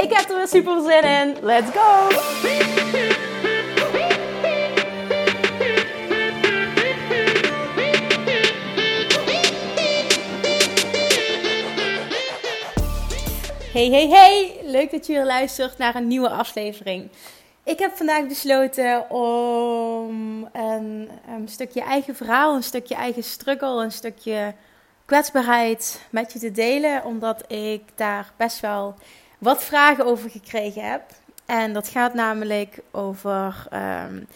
Ik heb er weer super zin in. Let's go! Hey, hey, hey! Leuk dat je weer luistert naar een nieuwe aflevering. Ik heb vandaag besloten om een, een, stukje eigen verhaal, een stukje eigen struggle, een stukje kwetsbaarheid met je te delen. Omdat ik daar best wel wat vragen over gekregen heb. En dat gaat namelijk over. Um,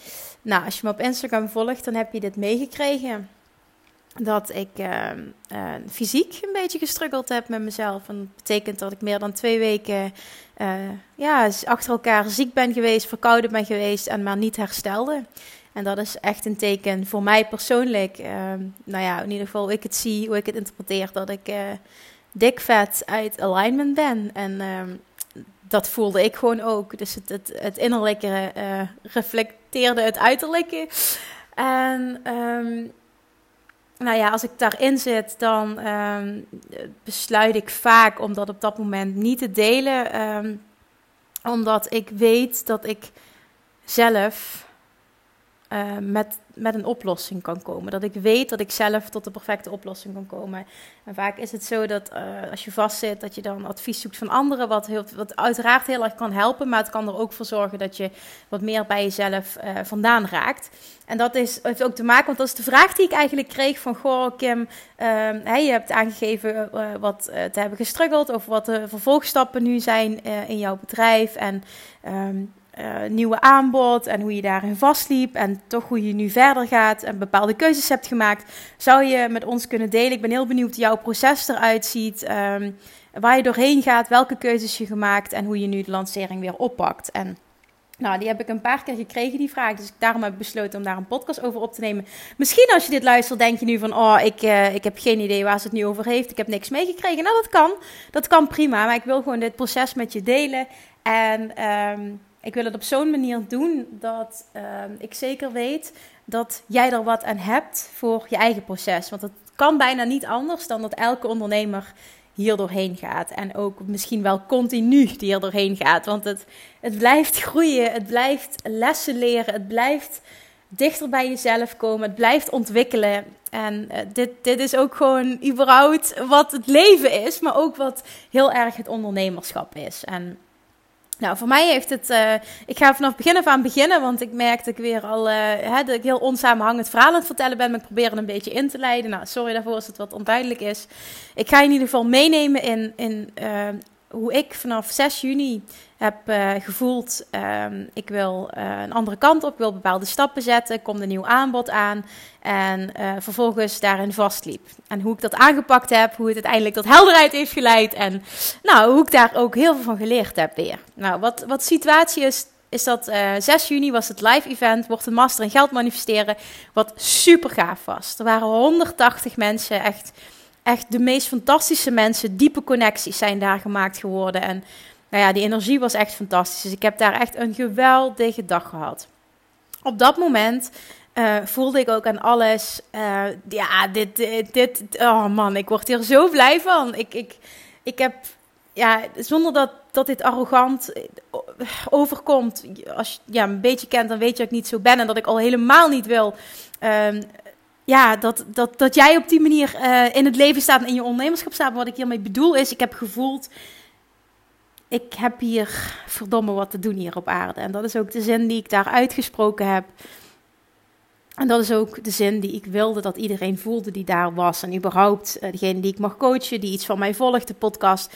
nou, als je me op Instagram volgt, dan heb je dit meegekregen. Dat ik uh, uh, fysiek een beetje gestruggeld heb met mezelf. En dat betekent dat ik meer dan twee weken uh, ja, achter elkaar ziek ben geweest, verkouden ben geweest en maar niet herstelde. En dat is echt een teken voor mij persoonlijk. Ehm, nou ja, in ieder geval hoe ik het zie, hoe ik het interpreteer, dat ik eh, dik vet uit alignment ben. En ehm, dat voelde ik gewoon ook. Dus het, het, het innerlijke uh, reflecteerde het uiterlijke. En um, nou ja, als ik daarin zit, dan um, besluit ik vaak om dat op dat moment niet te delen. Omdat ik weet dat ik zelf uh, met met een oplossing kan komen. Dat ik weet dat ik zelf tot de perfecte oplossing kan komen. En vaak is het zo dat uh, als je vastzit, dat je dan advies zoekt van anderen, wat, heel, wat uiteraard heel erg kan helpen, maar het kan er ook voor zorgen dat je wat meer bij jezelf uh, vandaan raakt. En dat is, heeft ook te maken, want dat is de vraag die ik eigenlijk kreeg van, goh Kim, hey, je hebt aangegeven uh, wat te hebben gestruggeld, over wat de vervolgstappen nu zijn in jouw bedrijf en... Um, uh, nieuwe aanbod en hoe je daarin vastliep en toch hoe je nu verder gaat en bepaalde keuzes hebt gemaakt, zou je met ons kunnen delen. Ik ben heel benieuwd hoe jouw proces eruit ziet, um, waar je doorheen gaat, welke keuzes je gemaakt en hoe je nu de lancering weer oppakt. En nou, die heb ik een paar keer gekregen, die vraag. Dus daarom heb ik besloten om daar een podcast over op te nemen. Misschien als je dit luistert, denk je nu van... Oh, ik, uh, ik heb geen idee waar ze het nu over heeft. Ik heb niks meegekregen. Nou, dat kan. Dat kan prima. Maar ik wil gewoon dit proces met je delen. En... Um, ik wil het op zo'n manier doen dat uh, ik zeker weet dat jij er wat aan hebt voor je eigen proces. Want het kan bijna niet anders dan dat elke ondernemer hier doorheen gaat. En ook misschien wel continu hier doorheen gaat. Want het, het blijft groeien, het blijft lessen leren, het blijft dichter bij jezelf komen, het blijft ontwikkelen. En uh, dit, dit is ook gewoon überhaupt wat het leven is, maar ook wat heel erg het ondernemerschap is. En nou, voor mij heeft het. Uh, ik ga vanaf begin af aan beginnen, want ik merk dat ik weer al. Uh, hè, dat ik heel onsamenhangend verhaal aan het vertellen ben. Maar ik probeer het een beetje in te leiden. Nou, sorry daarvoor als het wat onduidelijk is. Ik ga in ieder geval meenemen in, in uh, hoe ik vanaf 6 juni heb uh, gevoeld, uh, ik wil uh, een andere kant op, ik wil bepaalde stappen zetten, komt een nieuw aanbod aan en uh, vervolgens daarin vastliep. En hoe ik dat aangepakt heb, hoe het uiteindelijk tot helderheid heeft geleid en nou, hoe ik daar ook heel veel van geleerd heb weer. Nou, wat, wat situatie is, is dat 6 juni was het live event, wordt een master in geld manifesteren, wat super gaaf was. Er waren 180 mensen, echt, echt de meest fantastische mensen, diepe connecties zijn daar gemaakt geworden en nou ja, die energie was echt fantastisch. Dus ik heb daar echt een geweldige dag gehad. Op dat moment uh, voelde ik ook aan alles. Uh, ja, dit, dit, dit, Oh man, ik word hier zo blij van. Ik, ik, ik heb. Ja, zonder dat, dat dit arrogant overkomt. Als je ja, een beetje kent, dan weet je dat ik niet zo ben. En dat ik al helemaal niet wil. Uh, ja, dat, dat, dat jij op die manier uh, in het leven staat en in je ondernemerschap staat. Wat ik hiermee bedoel is, ik heb gevoeld ik heb hier verdomme wat te doen hier op aarde. En dat is ook de zin die ik daar uitgesproken heb. En dat is ook de zin die ik wilde dat iedereen voelde die daar was. En überhaupt uh, degene die ik mag coachen, die iets van mij volgt, de podcast.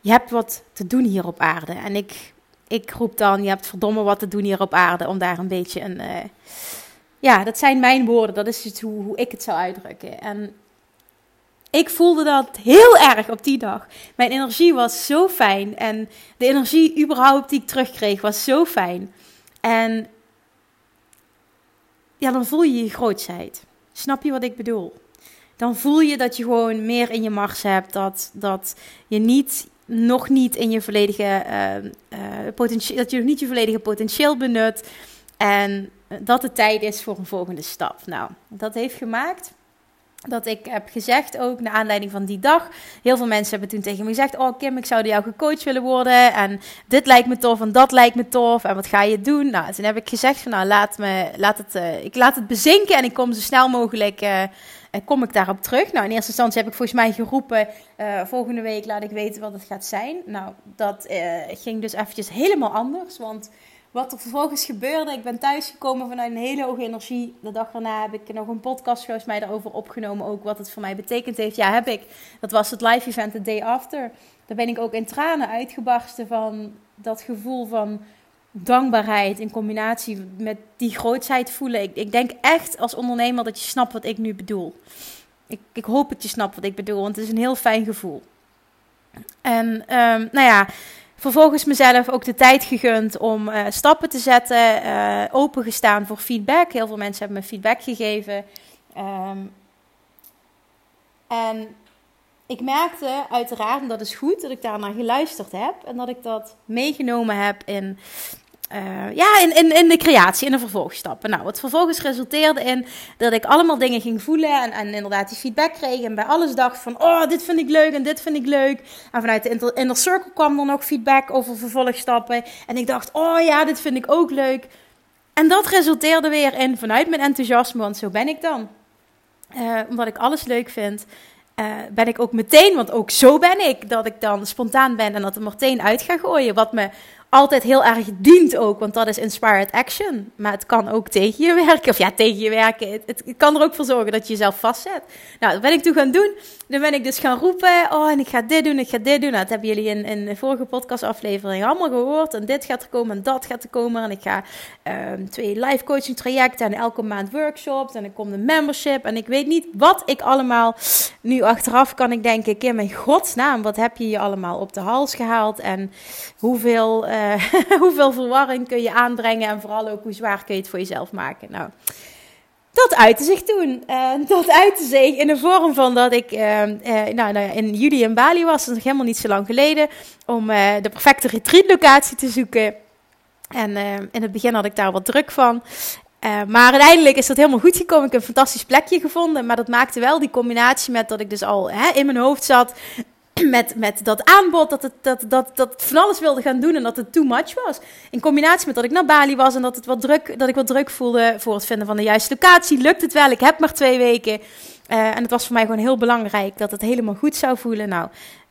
Je hebt wat te doen hier op aarde. En ik, ik roep dan, je hebt verdomme wat te doen hier op aarde. Om daar een beetje een... Uh, ja, dat zijn mijn woorden. Dat is het hoe, hoe ik het zou uitdrukken. En ik voelde dat heel erg op die dag. Mijn energie was zo fijn. En de energie überhaupt die ik terugkreeg was zo fijn. En ja, dan voel je je grootsheid. Snap je wat ik bedoel? Dan voel je dat je gewoon meer in je mars hebt. Dat, dat je niet, nog niet in je volledige uh, potentieel, dat je nog niet je volledige potentieel benut. En dat het tijd is voor een volgende stap. Nou, dat heeft gemaakt dat ik heb gezegd ook, naar aanleiding van die dag. Heel veel mensen hebben toen tegen me gezegd: Oh, Kim, ik zou door jou gecoacht willen worden. En dit lijkt me tof en dat lijkt me tof. En wat ga je doen? Nou, toen heb ik gezegd: van, Nou, laat, me, laat het, uh, ik laat het bezinken en ik kom zo snel mogelijk. Uh, kom ik daarop terug? Nou, in eerste instantie heb ik volgens mij geroepen: volgende week laat ik weten wat het gaat zijn. Nou, dat ging dus eventjes helemaal anders. Want wat er vervolgens gebeurde, ik ben thuisgekomen vanuit een hele hoge energie. De dag daarna heb ik nog een podcast volgens mij daarover opgenomen. Ook wat het voor mij betekend heeft. Ja, heb ik. Dat was het live event The Day After. Daar ben ik ook in tranen uitgebarsten van dat gevoel van dankbaarheid in combinatie met die grootsheid voelen. Ik, ik denk echt als ondernemer dat je snapt wat ik nu bedoel. Ik, ik hoop dat je snapt wat ik bedoel, want het is een heel fijn gevoel. En um, nou ja, Vervolgens mezelf ook de tijd gegund om uh, stappen te zetten, uh, opengestaan voor feedback. Heel veel mensen hebben me feedback gegeven. Um, en ik merkte uiteraard, en dat is goed, dat ik daar naar geluisterd heb en dat ik dat meegenomen heb in uh, ja, in, in, in de creatie, in de vervolgstappen. Nou, wat vervolgens resulteerde in dat ik allemaal dingen ging voelen en, en inderdaad die feedback kreeg. En bij alles dacht van, oh, dit vind ik leuk en dit vind ik leuk. En vanuit de inner, inner circle kwam er nog feedback over vervolgstappen. En ik dacht, oh ja, dit vind ik ook leuk. En dat resulteerde weer in, vanuit mijn enthousiasme, want zo ben ik dan. Uh, omdat ik alles leuk vind. Uh, ben ik ook meteen, want ook zo ben ik, dat ik dan spontaan ben en dat er meteen uit ga gooien. Wat me altijd heel erg dient ook, want dat is inspired action. Maar het kan ook tegen je werken, of ja, tegen je werken. Het, kan er ook voor zorgen dat je jezelf vastzet. Nou, dat ben ik toen gaan doen. Dan ben ik dus gaan roepen, oh, en ik ga dit doen, ik ga dit doen. Nou, dat hebben jullie in, in de vorige podcastaflevering allemaal gehoord. En dit gaat er komen en dat gaat er komen. En ik ga um, twee live coaching trajecten en elke maand workshops. En er komt een membership. En ik weet niet wat ik allemaal... Nu achteraf kan ik denken, Kim, in godsnaam, wat heb je je allemaal op de hals gehaald? En hoeveel... Uh, uh, hoeveel verwarring kun je aanbrengen en vooral ook hoe zwaar kun je het voor jezelf maken. Nou, dat uitte zich toen. Uh, dat uitte zich in de vorm van dat ik uh, nou, nou, in juli in Bali was, dat is nog helemaal niet zo lang geleden, om de perfecte retreatlocatie te zoeken. En in het begin had ik daar wat druk van. maar uiteindelijk is dat helemaal goed gekomen. Ik heb een fantastisch plekje gevonden. Maar dat maakte wel die combinatie met dat ik dus al hè, in mijn hoofd zat met, met dat aanbod, dat het dat, dat, dat van alles wilde gaan doen en dat het too much was. In combinatie met dat ik naar Bali was en dat, het wat druk, dat ik wat druk voelde voor het vinden van de juiste locatie, lukt het wel. Ik heb maar twee weken. Uh, en het was voor mij gewoon heel belangrijk dat het helemaal goed zou voelen. Nou,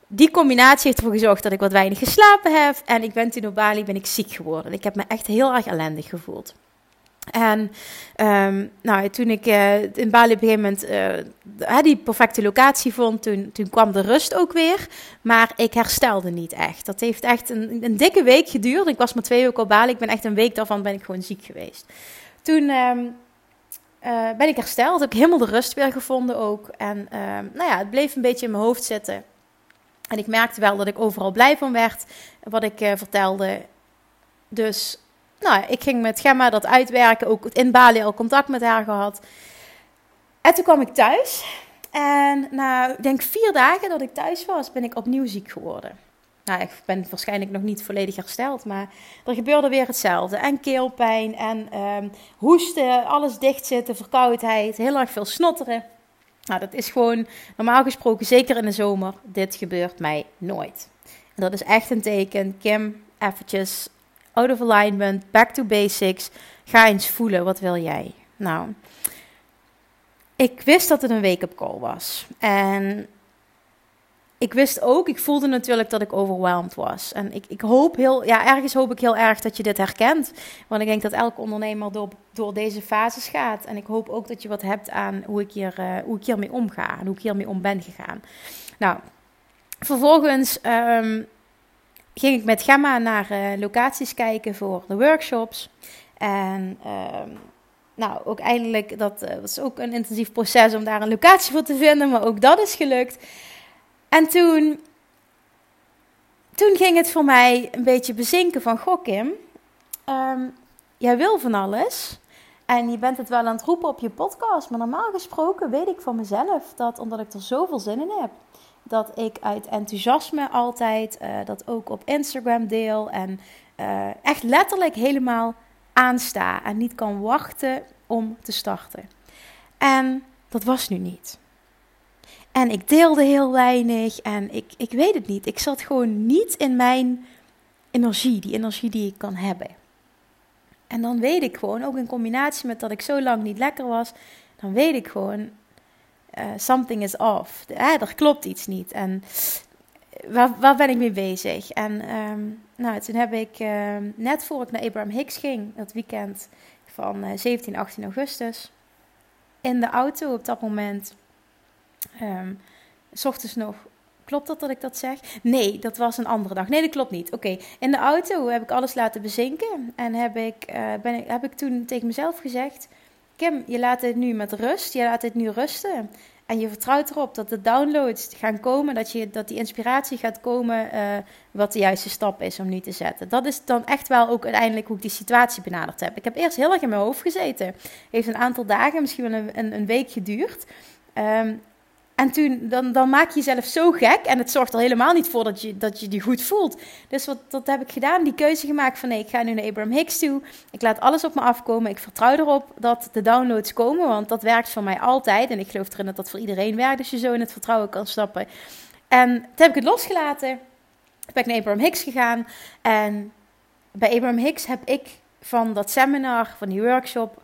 die combinatie heeft ervoor gezorgd dat ik wat weinig geslapen heb. En ik ben toen op Bali ben ik ziek geworden. Ik heb me echt heel erg ellendig gevoeld. En um, nou, toen ik uh, in Bali op een gegeven moment uh, die perfecte locatie vond, toen, toen kwam de rust ook weer. Maar ik herstelde niet echt. Dat heeft echt een, een dikke week geduurd. Ik was maar twee weken op Bali. Ik ben echt een week daarvan ben ik gewoon ziek geweest. Toen um, ben ik hersteld. Heb ik helemaal de rust weer gevonden ook. En um, nou ja, het bleef een beetje in mijn hoofd zitten. En ik merkte wel dat ik overal blij van werd, wat ik vertelde. Dus nou, ik ging met Gemma dat uitwerken, ook in Bali al contact met haar gehad. En toen kwam ik thuis. En na, ik denk vier dagen dat ik thuis was, ben ik opnieuw ziek geworden. Nou, ik ben waarschijnlijk nog niet volledig hersteld, maar er gebeurde weer hetzelfde. En keelpijn en um, hoesten, alles dichtzitten, verkoudheid, heel erg veel snotteren. Nou, dat is gewoon normaal gesproken, zeker in de zomer, dit gebeurt mij nooit. En dat is echt een teken, Kim, eventjes out of alignment, back to basics. Ga eens voelen, wat wil jij? Nou, ik wist dat het een wake-up call was. En ik wist ook, ik voelde natuurlijk dat ik overweldigd was. En ik, ik hoop heel, ja, ergens hoop ik heel erg dat je dit herkent. Want ik denk dat elke ondernemer door, door deze fases gaat. En ik hoop ook dat je wat hebt aan hoe ik, hier, uh, hoe ik hiermee omga en hoe ik hiermee om ben gegaan. Nou, vervolgens um, ging ik met Gemma naar uh, locaties kijken voor de workshops. En uh, nou, ook eindelijk, dat uh, was ook een intensief proces om daar een locatie voor te vinden, maar ook dat is gelukt. En toen, toen ging het voor mij een beetje bezinken van, goh Kim, ehm, jij wil van alles en je bent het wel aan het roepen op je podcast, maar normaal gesproken weet ik van mezelf dat omdat ik er zoveel zin in heb, dat ik uit enthousiasme altijd uh, dat ook op Instagram deel en uh, echt letterlijk helemaal aansta en niet kan wachten om te starten. En dat was nu niet. En ik deelde heel weinig en ik, ik weet het niet. Ik zat gewoon niet in mijn energie, die energie die ik kan hebben. En dan weet ik gewoon, ook in combinatie met dat ik zo lang niet lekker was, dan weet ik gewoon, uh, something is off. Eh, er klopt iets niet. En waar, waar ben ik mee bezig? En um, nou, toen heb ik, uh, net voor ik naar Abraham Hicks ging, dat weekend van uh, 17, 18 augustus, in de auto op dat moment, um, s ochtends nog, klopt dat dat ik dat zeg? Nee, dat was een andere dag. Nee, dat klopt niet. Oké, in de auto heb ik alles laten bezinken en heb ik, uh, ben ik, heb ik toen tegen mezelf gezegd, Kim, je laat het nu met rust, je laat het nu rusten. En je vertrouwt erop dat de downloads gaan komen, dat, je, dat die inspiratie gaat komen, uh, wat de juiste stap is om nu te zetten. Dat is dan echt wel ook uiteindelijk hoe ik die situatie benaderd heb. Ik heb eerst heel erg in mijn hoofd gezeten. Heeft een aantal dagen, misschien wel een, een, week geduurd. Um, en toen, dan, dan maak je jezelf zo gek. En het zorgt er helemaal niet voor dat je dat je, die goed voelt. Dus wat dat heb ik gedaan. Die keuze gemaakt van nee, ik ga nu naar Abraham Hicks toe. Ik laat alles op me afkomen. Ik vertrouw erop dat de downloads komen. Want dat werkt voor mij altijd. En ik geloof erin dat dat voor iedereen werkt. Dus je zo in het vertrouwen kan stappen. En toen heb ik het losgelaten. Toen ben ik naar Abraham Hicks gegaan. En bij Abraham Hicks heb ik van dat seminar, van die workshop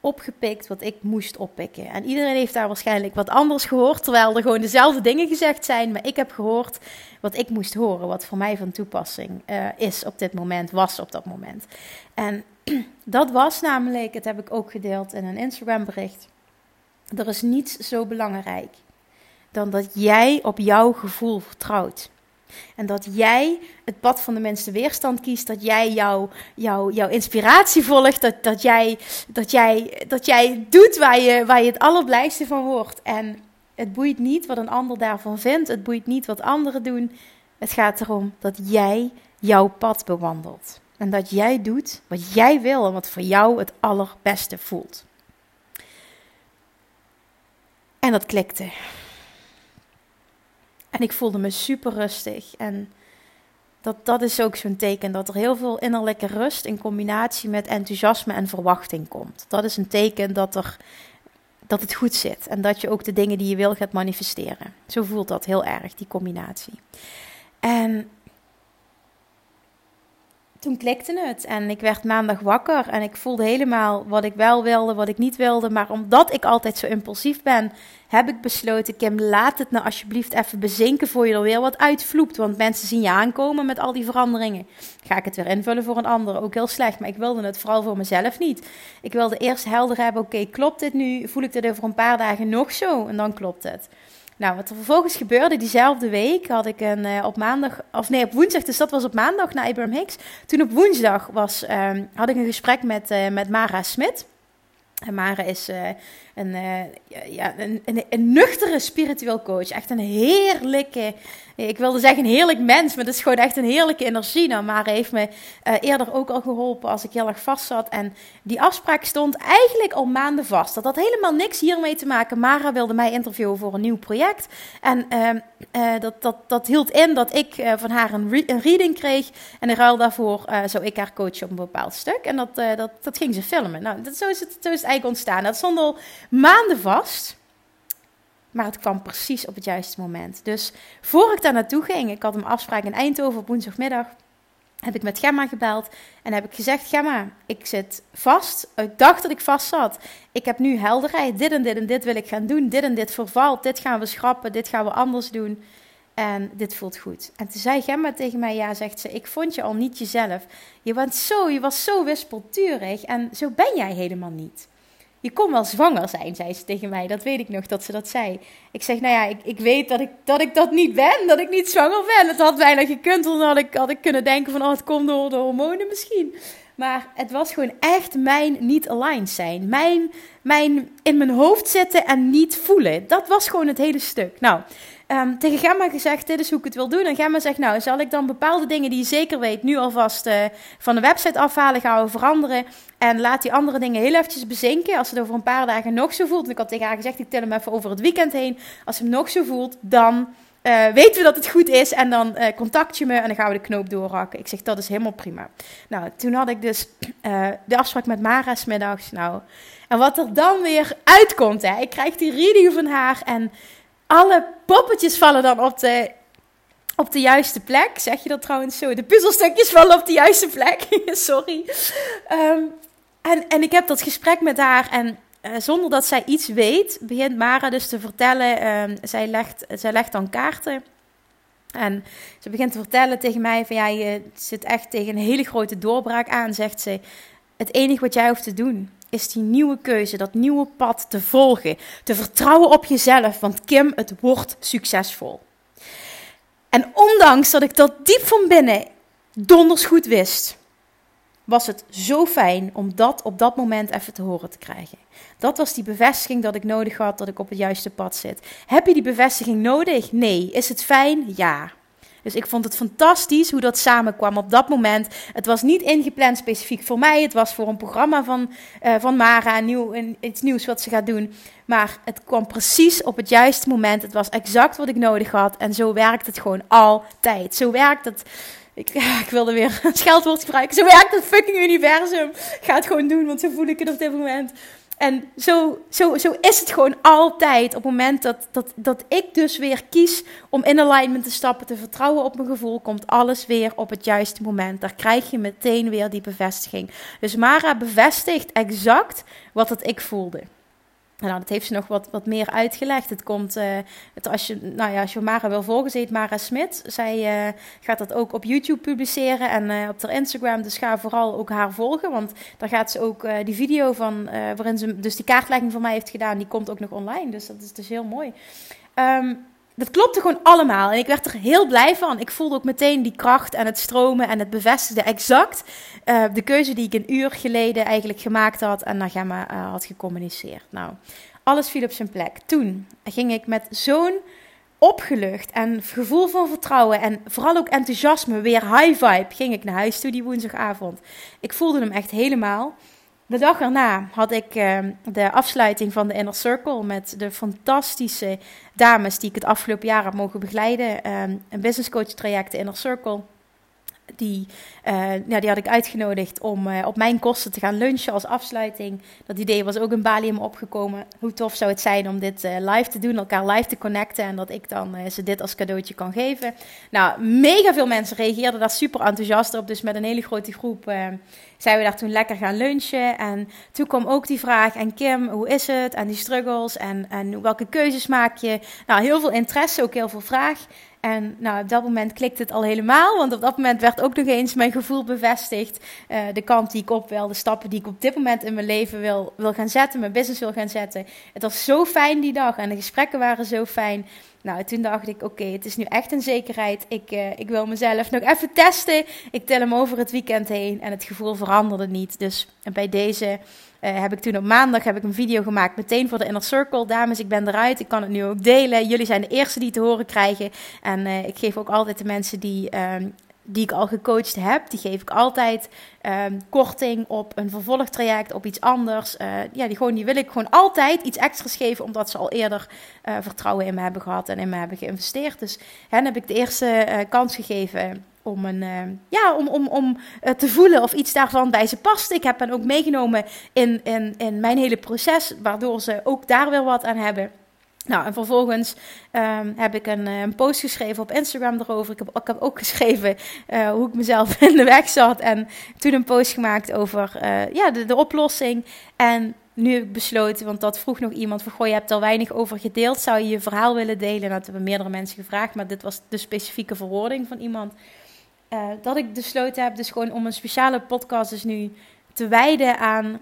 opgepikt wat ik moest oppikken. En iedereen heeft daar waarschijnlijk wat anders gehoord, terwijl er gewoon dezelfde dingen gezegd zijn. Maar ik heb gehoord wat ik moest horen, wat voor mij van toepassing uh, is op dit moment, was op dat moment. En dat was namelijk, het heb ik ook gedeeld in een Instagram bericht. Er is niets zo belangrijk dan dat jij op jouw gevoel vertrouwt. En dat jij het pad van de mensen weerstand kiest. Dat jij jouw jou, inspiratie volgt. Dat, dat, jij, dat, jij, dat jij doet waar je, waar je het allerblijste van wordt. En het boeit niet wat een ander daarvan vindt. Het boeit niet wat anderen doen. Het gaat erom dat jij jouw pad bewandelt. En dat jij doet wat jij wil en wat voor jou het allerbeste voelt. En dat klikte. En ik voelde me super rustig. En dat, dat is ook zo'n teken dat er heel veel innerlijke rust in combinatie met enthousiasme en verwachting komt. Dat is een teken dat, er, dat het goed zit en dat je ook de dingen die je wil gaat manifesteren. Zo voelt dat heel erg, die combinatie. En toen klikte het en ik werd maandag wakker en ik voelde helemaal wat ik wel wilde, wat ik niet wilde. Maar omdat ik altijd zo impulsief ben, heb ik besloten, Kim, laat het nou alsjeblieft even bezinken voor je er weer wat uitvloept. Want mensen zien je aankomen met al die veranderingen. Ga ik het weer invullen voor een ander, ook heel slecht. Maar ik wilde het vooral voor mezelf niet. Ik wilde eerst helder hebben, oké, klopt dit nu? Voel ik dit over een paar dagen nog zo? En dan klopt het. Nou, wat er vervolgens gebeurde, diezelfde week had ik een uh, op maandag, of nee, op woensdag, dus dat was op maandag naar Abraham Hicks. Toen op woensdag was, um, had ik een gesprek met, uh, met Mara Smit. En Mara is uh, een, ja, een, een, nuchtere spiritueel coach. Echt een heerlijke, ik wilde zeggen een heerlijk mens, maar het is gewoon echt een heerlijke energie. Nou, Mara heeft me uh, eerder ook al geholpen als ik heel erg vast zat. En die afspraak stond eigenlijk al maanden vast. Dat had helemaal niks hiermee te maken. Mara wilde mij interviewen voor een nieuw project. En uh, dat, dat, dat hield in dat ik van haar een, een, reading kreeg. En in ruil daarvoor zou ik haar coachen op een bepaald stuk. En dat, dat, dat ging ze filmen. Nou, dat, zo, is het, zo is het eigenlijk ontstaan. Dat stond al maanden vast. Maar het kwam precies op het juiste moment. Dus voor ik daar naartoe ging, ik had een afspraak in Eindhoven op woensdagmiddag. Heb ik met Gemma gebeld en heb ik gezegd: Gemma, ik zit vast. Ik dacht dat ik vast zat. Ik heb nu helderheid. Dit en dit en dit wil ik gaan doen. Dit en dit vervalt. Dit gaan we schrappen. Dit gaan we anders doen. En dit voelt goed. En toen zei Gemma tegen mij: Ja, zegt ze, ik vond je al niet jezelf. Je, bent zo, je was zo wispelturig en zo ben jij helemaal niet. Je kon wel zwanger zijn, zei ze tegen mij. Dat weet ik nog, dat ze dat zei. Ik zeg, nou ja, ik, ik weet dat ik, dat ik dat niet ben. Dat ik niet zwanger ben. Het had bijna gekund. Dan had ik, had ik kunnen denken van, oh, het komt door de hormonen misschien. Maar het was gewoon echt mijn niet aligned zijn. Mijn, mijn in mijn hoofd zitten en niet voelen. Dat was gewoon het hele stuk. Nou, um, tegen Gemma gezegd, dit is hoe ik het wil doen. En Gemma zegt, nou, zal ik dan bepaalde dingen die je zeker weet... nu alvast uh, van de website afhalen, gaan we veranderen... En laat die andere dingen heel eventjes bezinken. Als het over een paar dagen nog zo voelt. En ik had tegen haar gezegd, ik tel hem even over het weekend heen. Als het nog zo voelt, dan uh, weten we dat het goed is en dan uh, contact je me en dan gaan we de knoop doorhakken. Ik zeg, dat is helemaal prima. Nou, toen had ik dus de afspraak met Mara smiddags. Nou, en wat er dan weer uitkomt, hè. Ik krijg die reading van haar en alle poppetjes vallen dan op de, op de juiste plek. Zeg je dat trouwens zo? De puzzelstukjes vallen op de juiste plek. Sorry. Um, en, en ik heb dat gesprek met haar en uh, zonder dat zij iets weet, begint Mara dus te vertellen. Uh, zij, legt, zij legt dan kaarten. En ze begint te vertellen tegen mij: van ja, je zit echt tegen een hele grote doorbraak aan, zegt ze. Het enige wat jij hoeft te doen, is die nieuwe keuze, dat nieuwe pad te volgen. Te vertrouwen op jezelf, want Kim, het wordt succesvol. En ondanks dat ik dat diep van binnen donders goed wist, was het zo fijn om dat op dat moment even te horen te krijgen. Dat was die bevestiging dat ik nodig had dat ik op het juiste pad zit. Heb je die bevestiging nodig? Nee. Is het fijn? Ja. Dus ik vond het fantastisch hoe dat samenkwam op dat moment. Het was niet ingepland specifiek voor mij. Het was voor een programma van, uh, van Mara, nieuw, iets nieuws wat ze gaat doen. Maar het kwam precies op het juiste moment. Het was exact wat ik nodig had. En zo werkt het gewoon altijd. Zo werkt het ik, ik wilde weer een scheldwoord gebruiken. Zo werkt het fucking universum. Ga het gewoon doen, want zo voel ik het op dit moment. En zo, zo, zo is het gewoon altijd. Op het moment dat, dat, dat ik dus weer kies om in alignment te stappen, te vertrouwen op mijn gevoel, komt alles weer op het juiste moment. Daar krijg je meteen weer die bevestiging. Dus Mara bevestigt exact wat het ik voelde. Nou, dat heeft ze nog wat, wat meer uitgelegd. Het komt, uh, het, als, je, nou ja, als je Mara wil volgen, ze Mara Smit. Zij uh, gaat dat ook op YouTube publiceren en uh, op haar Instagram. Dus ga vooral ook haar volgen, want daar gaat ze ook die video van, waarin ze dus die kaartlegging voor mij heeft gedaan, die komt ook nog online. Dus dat is dus heel mooi. Um, dat klopte gewoon allemaal. En ik werd er heel blij van. Ik voelde ook meteen die kracht en het stromen en het bevestigde exact uh, de keuze die ik een uur geleden eigenlijk gemaakt had en naar Gemma uh, had gecommuniceerd. Nou, alles viel op zijn plek. Toen ging ik met zo'n opgelucht en gevoel van vertrouwen en vooral ook enthousiasme, weer high vibe, ging ik naar huis toe die woensdagavond. Ik voelde hem echt helemaal. De dag erna had ik uh, de afsluiting van de Inner Circle met de fantastische dames die ik het afgelopen jaar heb mogen begeleiden. Um, een business coach traject, de Inner Circle. Die, uh, ja, die had ik uitgenodigd om uh, op mijn kosten te gaan lunchen als afsluiting. Dat idee was ook in Bali me opgekomen. Hoe tof zou het zijn om dit uh, live te doen, elkaar live te connecten. En dat ik dan ze dit als cadeautje kan geven. Nou, mega veel mensen reageerden daar super enthousiast op. Dus met een hele grote groep zijn we daar toen lekker gaan lunchen. En toen kwam ook die vraag: En Kim, hoe is het? En die struggles. En, en welke keuzes maak je? Nou, heel veel interesse, ook heel veel vraag. En nou, op dat moment klikte het al helemaal. Want op dat moment werd ook nog eens mijn gevoel bevestigd. Uh, de kant die ik op wil, de stappen die ik op dit moment in mijn leven wil, wil gaan zetten, mijn business wil gaan zetten. Het was zo fijn die dag en de gesprekken waren zo fijn. Nou, toen dacht ik, oké, het is nu echt een zekerheid. Ik, uh, ik wil mezelf nog even testen. Ik tel hem over het weekend heen en het gevoel veranderde niet. Dus bij deze uh, heb ik toen op maandag heb ik een video gemaakt, meteen voor de Inner Circle. Dames, ik ben eruit. Ik kan het nu ook delen. Jullie zijn de eerste die te horen krijgen. En ik geef ook altijd de mensen die, um, die ik al gecoacht heb, die geef ik altijd um, korting op een vervolgtraject, op iets anders. Uh, ja, die, gewoon, die wil ik gewoon altijd iets extra's geven, omdat ze al eerder vertrouwen in me hebben gehad en in me hebben geïnvesteerd. Dus hen heb ik de eerste kans gegeven om, een, ja, om, om, om te voelen of iets daarvan bij ze past. Ik heb hen ook meegenomen in, in, in mijn hele proces, waardoor ze ook daar weer wat aan hebben. Nou, en vervolgens um, heb ik een, eh, een, post geschreven op Instagram erover. Ik heb, ook geschreven uh, hoe ik mezelf in de weg zat. En toen een post gemaakt over uh, ja, de, oplossing. En nu heb ik besloten, want dat vroeg nog iemand van... Goh, je hebt er weinig over gedeeld. Zou je je verhaal willen delen? Dat hebben meerdere mensen gevraagd. Maar dit was de specifieke verwoording van iemand. Dat ik besloten heb, dus gewoon om een speciale podcast dus nu te wijden aan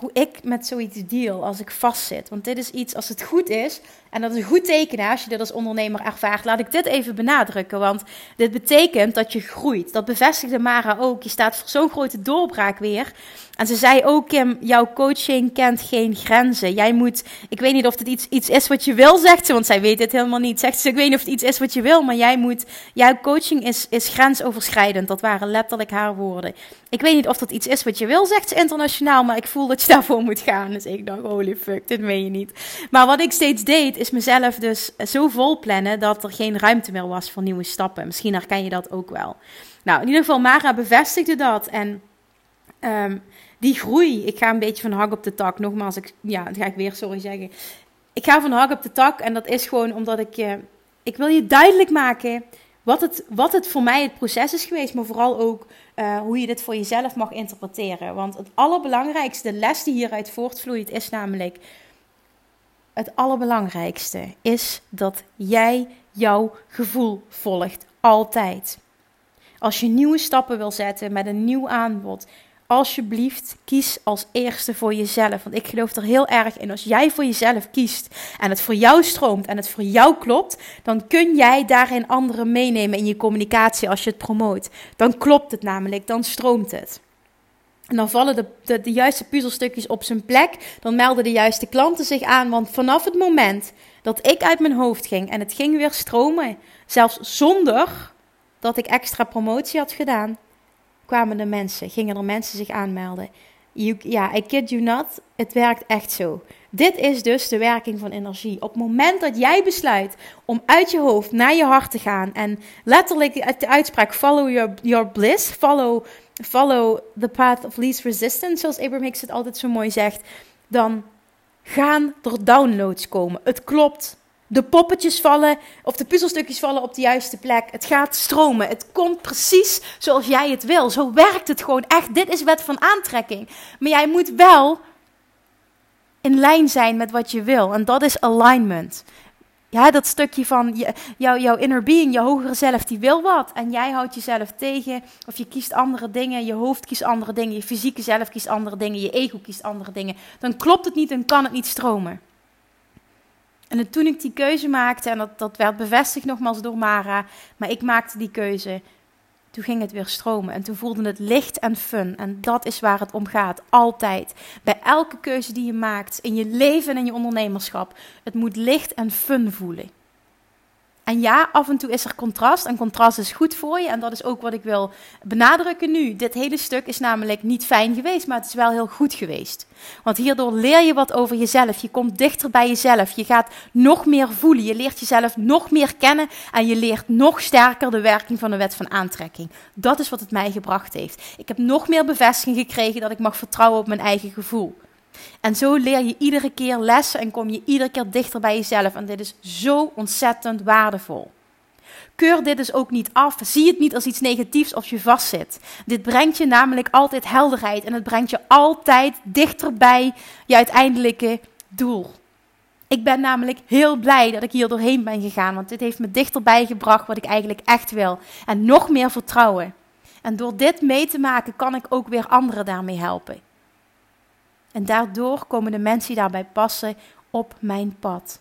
hoe ik met zoiets deal als ik vastzit. Want dit is iets, als het goed is, en dat is een goed teken als je dit als ondernemer ervaart, laat ik dit even benadrukken. Want dit betekent dat je groeit. Dat bevestigde Mara ook. Je staat voor zo'n grote doorbraak weer. En ze zei ook, Kim, jouw coaching kent geen grenzen. Jij moet, ik weet niet of het iets, iets is wat je wil, zegt ze, want zij weet het helemaal niet. Zegt ze, ik weet niet of het iets is wat je wil, maar jij moet, jouw coaching is, is grensoverschrijdend. Dat waren letterlijk haar woorden. Ik weet niet of dat iets is wat je wil, zegt ze internationaal, maar ik voel dat je daarvoor moet gaan. Dus ik dacht, holy fuck, dit meen je niet. Maar wat ik steeds deed, is mezelf dus zo vol plannen dat er geen ruimte meer was voor nieuwe stappen. Misschien herken je dat ook wel. Nou, in ieder geval, Mara bevestigde dat en... Um, die groei. Ik ga een beetje van hak op de tak. Nogmaals, ik, ja, dat ga ik weer sorry zeggen. Ik ga van hak op de tak en dat is gewoon omdat ik je. ik wil je duidelijk maken wat het, wat het voor mij het proces is geweest, maar vooral ook uh, hoe je dit voor jezelf mag interpreteren. Want het allerbelangrijkste, les die hieruit voortvloeit, is namelijk: het allerbelangrijkste is dat jij jouw gevoel volgt, altijd. Als je nieuwe stappen wil zetten met een nieuw aanbod, alsjeblieft kies als eerste voor jezelf. Want ik geloof er heel erg in. Als jij voor jezelf kiest en het voor jou stroomt en het voor jou klopt, dan kun jij daarin anderen meenemen in je communicatie als je het promoot. Dan klopt het namelijk, dan stroomt het. En dan vallen de, de, de juiste puzzelstukjes op zijn plek. Dan melden de juiste klanten zich aan. Want vanaf het moment dat ik uit mijn hoofd ging en het ging weer stromen, zelfs zonder dat ik extra promotie had gedaan, kwamen er mensen, gingen er mensen zich aanmelden. ja, I kid you not, het werkt echt zo. Dit is dus de werking van energie. Op het moment dat jij besluit om uit je hoofd naar je hart te gaan en letterlijk de uitspraak follow your, your bliss, follow, follow the path of least resistance, zoals Abraham Hicks het altijd zo mooi zegt, dan gaan er downloads komen. Het klopt de poppetjes vallen of de puzzelstukjes vallen op de juiste plek. Het gaat stromen. Het komt precies zoals jij het wil. Zo werkt het gewoon echt. Dit is wet van aantrekking. Maar jij moet wel in lijn zijn met wat je wil. En dat is alignment. Ja, dat stukje van je, jouw, jouw inner being, je hogere zelf, die wil wat. En jij houdt jezelf tegen. Of je kiest andere dingen. Je hoofd kiest andere dingen. Je fysieke zelf kiest andere dingen. Je ego kiest andere dingen. Dan klopt het niet en kan het niet stromen. En toen ik die keuze maakte, en dat, dat werd bevestigd nogmaals door Mara, maar ik maakte die keuze, toen ging het weer stromen. En toen voelde het licht en fun. En dat is waar het om gaat, altijd. Bij elke keuze die je maakt, in je leven en in je ondernemerschap, het moet licht en fun voelen. En ja, af en toe is er contrast. En contrast is goed voor je. En dat is ook wat ik wil benadrukken nu. Dit hele stuk is namelijk niet fijn geweest, maar het is wel heel goed geweest. Want hierdoor leer je wat over jezelf. Je komt dichter bij jezelf. Je gaat nog meer voelen. Je leert jezelf nog meer kennen. En je leert nog sterker de werking van de wet van aantrekking. Dat is wat het mij gebracht heeft. Ik heb nog meer bevestiging gekregen dat ik mag vertrouwen op mijn eigen gevoel. En zo leer je iedere keer lessen en kom je iedere keer dichter bij jezelf. En dit is zo ontzettend waardevol. Keur dit dus ook niet af. Zie het niet als iets negatiefs als je vastzit. Dit brengt je namelijk altijd helderheid en het brengt je altijd dichter bij je uiteindelijke doel. Ik ben namelijk heel blij dat ik hier doorheen ben gegaan, want dit heeft me dichterbij gebracht wat ik eigenlijk echt wil. En nog meer vertrouwen. En door dit mee te maken kan ik ook weer anderen daarmee helpen. En daardoor komen de mensen die daarbij passen op mijn pad.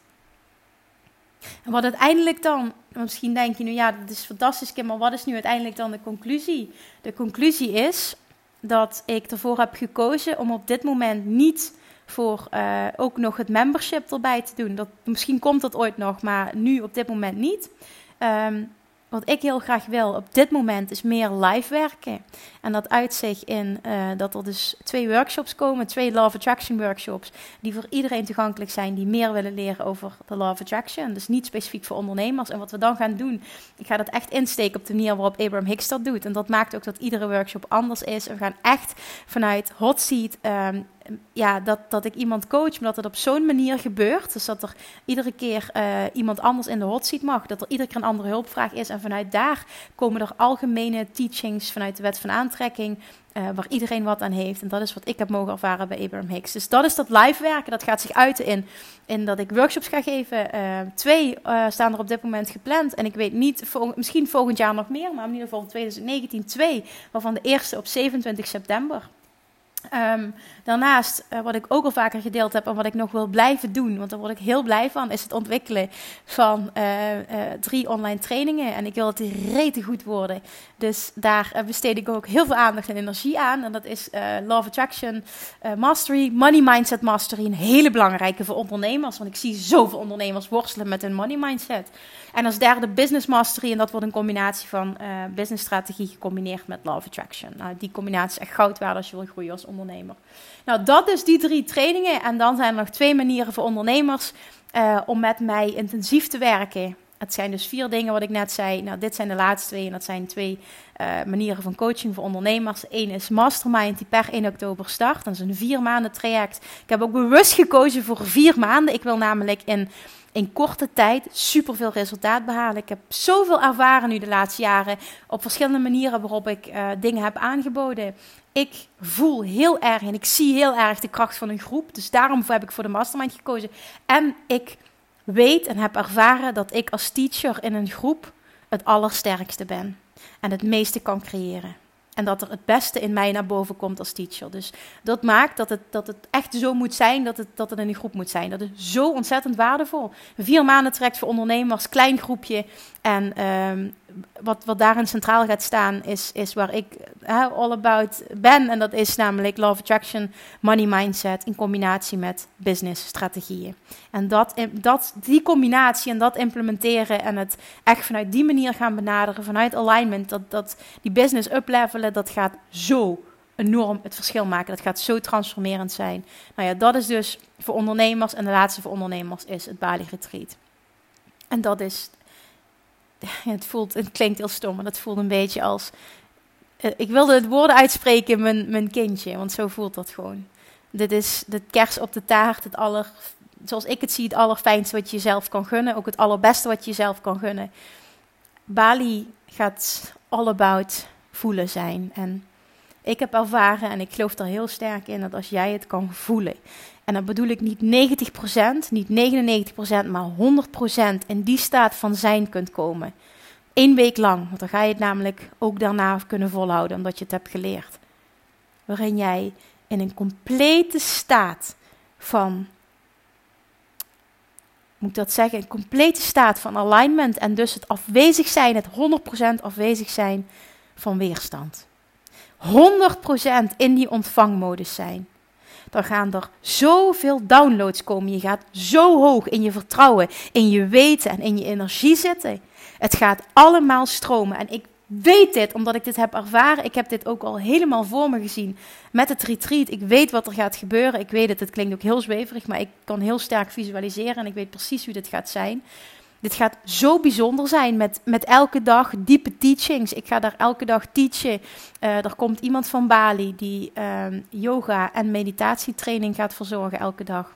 En wat uiteindelijk dan, misschien denk je nu ja, dat is fantastisch, maar wat is nu uiteindelijk dan de conclusie? De conclusie is dat ik ervoor heb gekozen om op dit moment niet voor uh, ook nog het membership erbij te doen. Dat, misschien komt dat ooit nog, maar nu op dit moment niet. Um, wat ik heel graag wil op dit moment is meer live werken. En dat uit zich in uh, dat er dus twee workshops komen, twee of Attraction workshops, die voor iedereen toegankelijk zijn die meer willen leren over de of Attraction. Dus niet specifiek voor ondernemers. En wat we dan gaan doen, ik ga dat echt insteken op de manier waarop Abraham Hicks dat doet. En dat maakt ook dat iedere workshop anders is. we gaan echt vanuit hot seat um, ja, dat, dat ik iemand coach, maar dat het op zo'n manier gebeurt. Dus dat er iedere keer uh, iemand anders in de hot seat mag. Dat er iedere keer een andere hulpvraag is. En vanuit daar komen er algemene teachings vanuit de wet van aantrekking. Uh, waar iedereen wat aan heeft. En dat is wat ik heb mogen ervaren bij Abraham Hicks. Dus dat is dat live werken. Dat gaat zich uiten in, in dat ik workshops ga geven. Uh, twee staan er op dit moment gepland. En ik weet niet, misschien volgend jaar nog meer. Maar in ieder geval 2019 twee. Waarvan de eerste op 27 september. Um, daarnaast, uh, wat ik ook al vaker gedeeld heb en wat ik nog wil blijven doen, want daar word ik heel blij van, is het ontwikkelen van uh, uh, drie online trainingen. En ik wil dat die rete goed worden. Dus daar besteed ik ook heel veel aandacht en energie aan. En dat is Law of Attraction Mastery, Money Mindset Mastery. Een hele belangrijke voor ondernemers, want ik zie zoveel ondernemers worstelen met hun money mindset. En als derde Business Mastery, en dat wordt een combinatie van business strategie gecombineerd met of Attraction. Nou, die combinatie is echt goud waard als je wil groeien als ondernemer. Nou, dat dus die drie trainingen. En dan zijn er nog twee manieren voor ondernemers uh, om met mij intensief te werken. Het zijn dus vier dingen wat ik net zei. Nou, dit zijn de laatste twee. En dat zijn twee uh, manieren van coaching voor ondernemers. Eén is Mastermind, die per 1 oktober start. Dat is een vier maanden traject. Ik heb ook bewust gekozen voor vier maanden. Ik wil namelijk in in korte tijd superveel resultaat behalen. Ik heb zoveel ervaren nu de laatste jaren op verschillende manieren waarop ik uh, dingen heb aangeboden. Ik voel heel erg en ik zie heel erg de kracht van een groep. Dus daarom heb ik voor de mastermind gekozen. En ik weet en heb ervaren dat ik als teacher in een groep het allersterkste ben en het meeste kan creëren. En dat er het beste in mij naar boven komt als teacher. Dus dat maakt dat het, dat het echt zo moet zijn dat het, dat in een groep moet zijn. Dat is zo ontzettend waardevol. Vier maanden trekt voor ondernemers, klein groepje. En um, wat, wat daarin centraal gaat staan, is, is waar ik all about ben. En dat is namelijk Love Attraction, Money Mindset in combinatie met business strategieën. En dat, dat, die combinatie en dat implementeren en het echt vanuit die manier gaan benaderen, vanuit alignment, dat, dat die business uplevelen, dat gaat zo enorm het verschil maken. Dat gaat zo transformerend zijn. Nou ja, dat is dus voor ondernemers. En de laatste voor ondernemers is het Bali Retreat. En dat is het, voelt, het klinkt heel stom, maar dat voelt een beetje als. Uh, ik wilde het woorden uitspreken, mijn, mijn kindje, want zo voelt dat gewoon. Dit is de kers op de taart, het aller, zoals ik het zie, het allerfijnste wat je jezelf kan gunnen. Ook het allerbeste wat je jezelf kan gunnen. Bali gaat all about voelen zijn. En ik heb ervaren, en ik geloof er heel sterk in, dat als jij het kan voelen. En dan bedoel ik niet 90%, niet 99%, maar 100% in die staat van zijn kunt komen. Eén week lang, want dan ga je het namelijk ook daarna kunnen volhouden, omdat je het hebt geleerd. Waarin jij in een complete staat van, moet ik dat zeggen, een complete staat van alignment en dus het afwezig zijn, het 100% afwezig zijn van weerstand. 100% in die ontvangmodus zijn. Dan gaan er zoveel downloads komen. Je gaat zo hoog in je vertrouwen, in je weten en in je energie zitten. Het gaat allemaal stromen. En ik weet dit omdat ik dit heb ervaren. Ik heb dit ook al helemaal voor me gezien met het retreat. Ik weet wat er gaat gebeuren. Ik weet het, het klinkt ook heel zweverig, maar ik kan heel sterk visualiseren en ik weet precies hoe dit gaat zijn. Dit gaat zo bijzonder zijn met, met elke dag diepe teachings. Ik ga daar elke dag teachen. Uh, er komt iemand van Bali die uh, yoga en meditatietraining gaat verzorgen elke dag.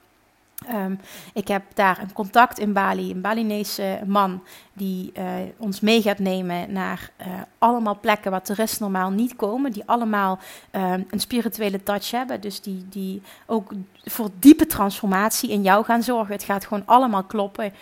Um, ik heb daar een contact in Bali, een Balinese man, die uh, ons mee gaat nemen naar uh, allemaal plekken waar toeristen normaal niet komen, die allemaal uh, een spirituele touch hebben, dus die, die ook voor diepe transformatie in jou gaan zorgen. Het gaat gewoon allemaal kloppen.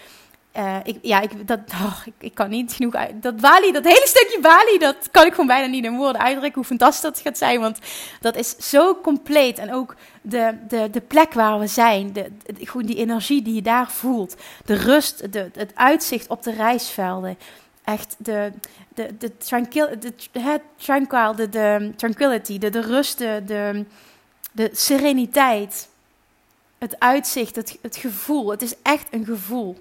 Uh, ik, ja, ik, dat, oh, ik, kan niet genoeg uit. Dat Bali, dat hele stukje Bali, dat kan ik gewoon bijna niet in woorden uitdrukken hoe fantastisch dat gaat zijn. Want dat is zo compleet. En ook de, de, de plek waar we zijn, de, gewoon die energie die je daar voelt. De rust, de, het uitzicht op de reisvelden. Echt de, de, de, tranquil, de, tranquil, de, de tranquility, de, de rust, de, de, de sereniteit. Het uitzicht, het, het gevoel. Het is echt een gevoel.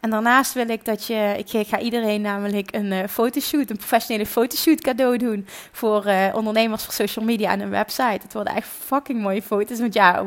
En daarnaast wil ik dat je, ik ga iedereen namelijk een uh, fotoshoot, een professionele fotoshoot cadeau doen voor uh, ondernemers voor social media en een website. Het worden echt fucking mooie foto's. Want ja,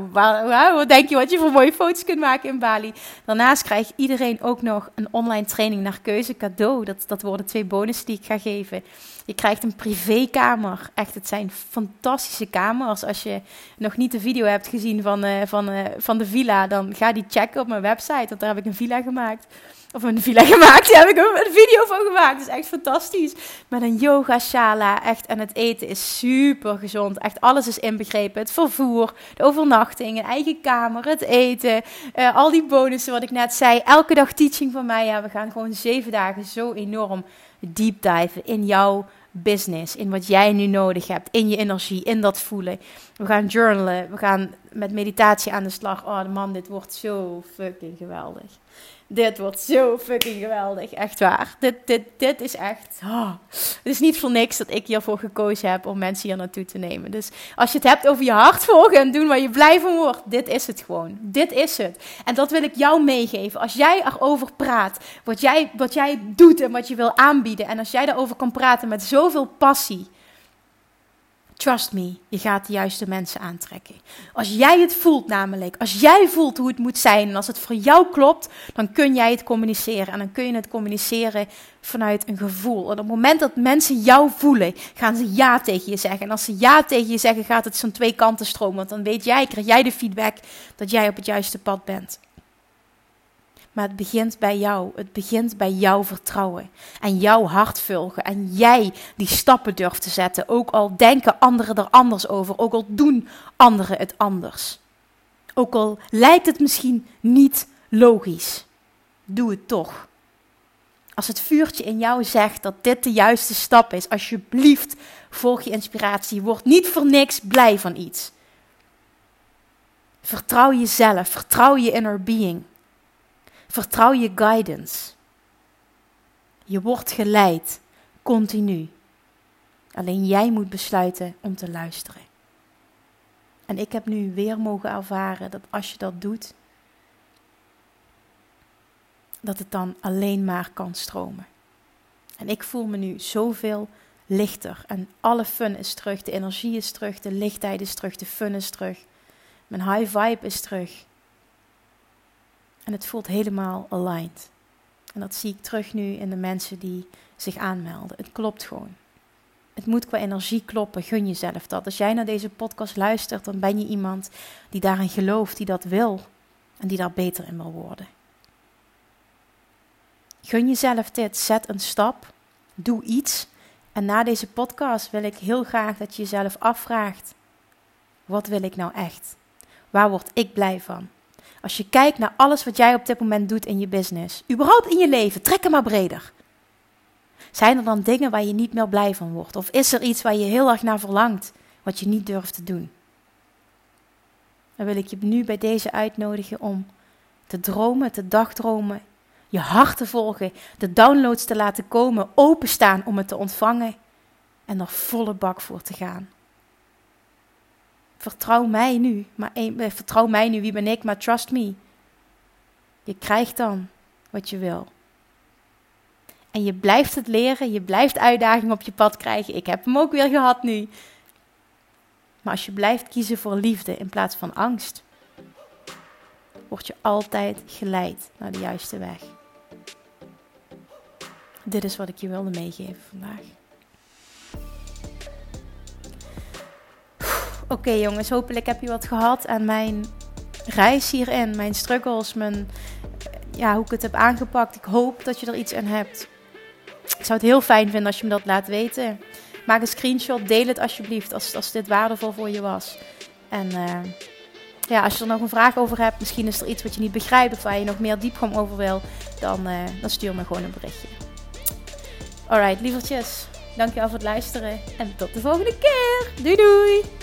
wat denk je wat je voor mooie foto's kunt maken in Bali? Daarnaast krijgt iedereen ook nog een online training naar keuze cadeau. Dat, dat worden twee bonussen die ik ga geven. Je krijgt een privékamer. Echt, het zijn fantastische kamers. Als je nog niet de video hebt gezien van, uh, van, uh, van de villa, dan ga die checken op mijn website. Want daar heb ik een villa gemaakt. Of een villa gemaakt, daar heb ik een, video van gemaakt. Het is echt fantastisch. Met een yoga shala, echt. En het eten is super gezond. Echt, alles is inbegrepen. Het vervoer, de overnachting, een eigen kamer, het eten. Uh, al die bonussen wat ik net zei. Elke dag teaching van mij. Ja, we gaan gewoon zeven dagen zo enorm deep dive in jouw business, in wat jij nu nodig hebt, in je energie, in dat voelen. We gaan journalen, we gaan met meditatie aan de slag. Oh man, dit wordt zo fucking geweldig. Dit wordt zo fucking geweldig. Echt waar. Dit, dit, dit is echt. Oh. Het is niet voor niks dat ik hiervoor gekozen heb om mensen hier naartoe te nemen. Dus als je het hebt over je hart volgen en doen waar je blij van wordt, dit is het gewoon. Dit is het. En dat wil ik jou meegeven. Als jij erover praat, wat jij, wat jij doet en wat je wil aanbieden. En als jij daarover kan praten met zoveel passie Trust me, je gaat de juiste mensen aantrekken. Als jij het voelt namelijk, als jij voelt hoe het moet zijn en als het voor jou klopt, dan kun jij het communiceren. En dan kun je het communiceren vanuit een gevoel. En op het moment dat mensen jou voelen, gaan ze ja tegen je zeggen. En als ze ja tegen je zeggen, gaat het zo'n twee kanten stromen. Want dan weet jij, krijg jij de feedback dat jij op het juiste pad bent. Maar het begint bij jou. Het begint bij jouw vertrouwen. En jouw hart volgen. En jij die stappen durft te zetten. Ook al denken anderen er anders over. Ook al doen anderen het anders. Ook al lijkt het misschien niet logisch. Doe het toch. Als het vuurtje in jou zegt dat dit de juiste stap is, alsjeblieft volg je inspiratie. Word niet voor niks blij van iets. Vertrouw jezelf, vertrouw je inner being. Vertrouw je guidance. Je wordt geleid, continu. Alleen jij moet besluiten om te luisteren. En ik heb nu weer mogen ervaren dat als je dat doet, dat het dan alleen maar kan stromen. En ik voel me nu zoveel lichter. En alle fun is terug, de energie is terug, de lichtheid is terug, de fun is terug. Mijn high vibe is terug. En het voelt helemaal aligned. En dat zie ik terug nu in de mensen die zich aanmelden. Het klopt gewoon. Het moet qua energie kloppen. Gun jezelf dat. Als jij naar deze podcast luistert, dan ben je iemand die daarin gelooft, die dat wil en die daar beter in wil worden. Gun jezelf dit. Zet een stap. Doe iets. En na deze podcast wil ik heel graag dat je jezelf afvraagt: wat wil ik nou echt? Waar word ik blij van? Als je kijkt naar alles wat jij op dit moment doet in je business, überhaupt in je leven, trek hem maar breder. Zijn er dan dingen waar je niet meer blij van wordt? Of is er iets waar je heel erg naar verlangt, wat je niet durft te doen? Dan wil ik je nu bij deze uitnodigen om te dromen, te dagdromen, je hart te volgen, de downloads te laten komen, openstaan om het te ontvangen en er volle bak voor te gaan. Vertrouw mij nu. Maar eh, vertrouw mij nu, wie ben ik? Maar trust me. Je krijgt dan wat je wil. En je blijft het leren, je blijft uitdagingen op je pad krijgen. Ik heb hem ook weer gehad nu. Maar als je blijft kiezen voor liefde in plaats van angst, word je altijd geleid naar de juiste weg. Dit is wat ik je wilde meegeven vandaag. Oké jongens, hopelijk heb je wat gehad aan mijn reis hierin, mijn struggles, mijn, ja, hoe ik het heb aangepakt. Ik hoop dat je er iets aan hebt. Ik zou het heel fijn vinden als je me dat laat weten. Maak een screenshot, deel het alsjeblieft als, als dit waardevol voor je was. En uh, ja, als je er nog een vraag over hebt, misschien is er iets wat je niet begrijpt of waar je nog meer diepgang over wil, dan, uh, dan stuur me gewoon een berichtje. Alright, lievertjes. Dankjewel voor het luisteren en tot de volgende keer. Doei doei!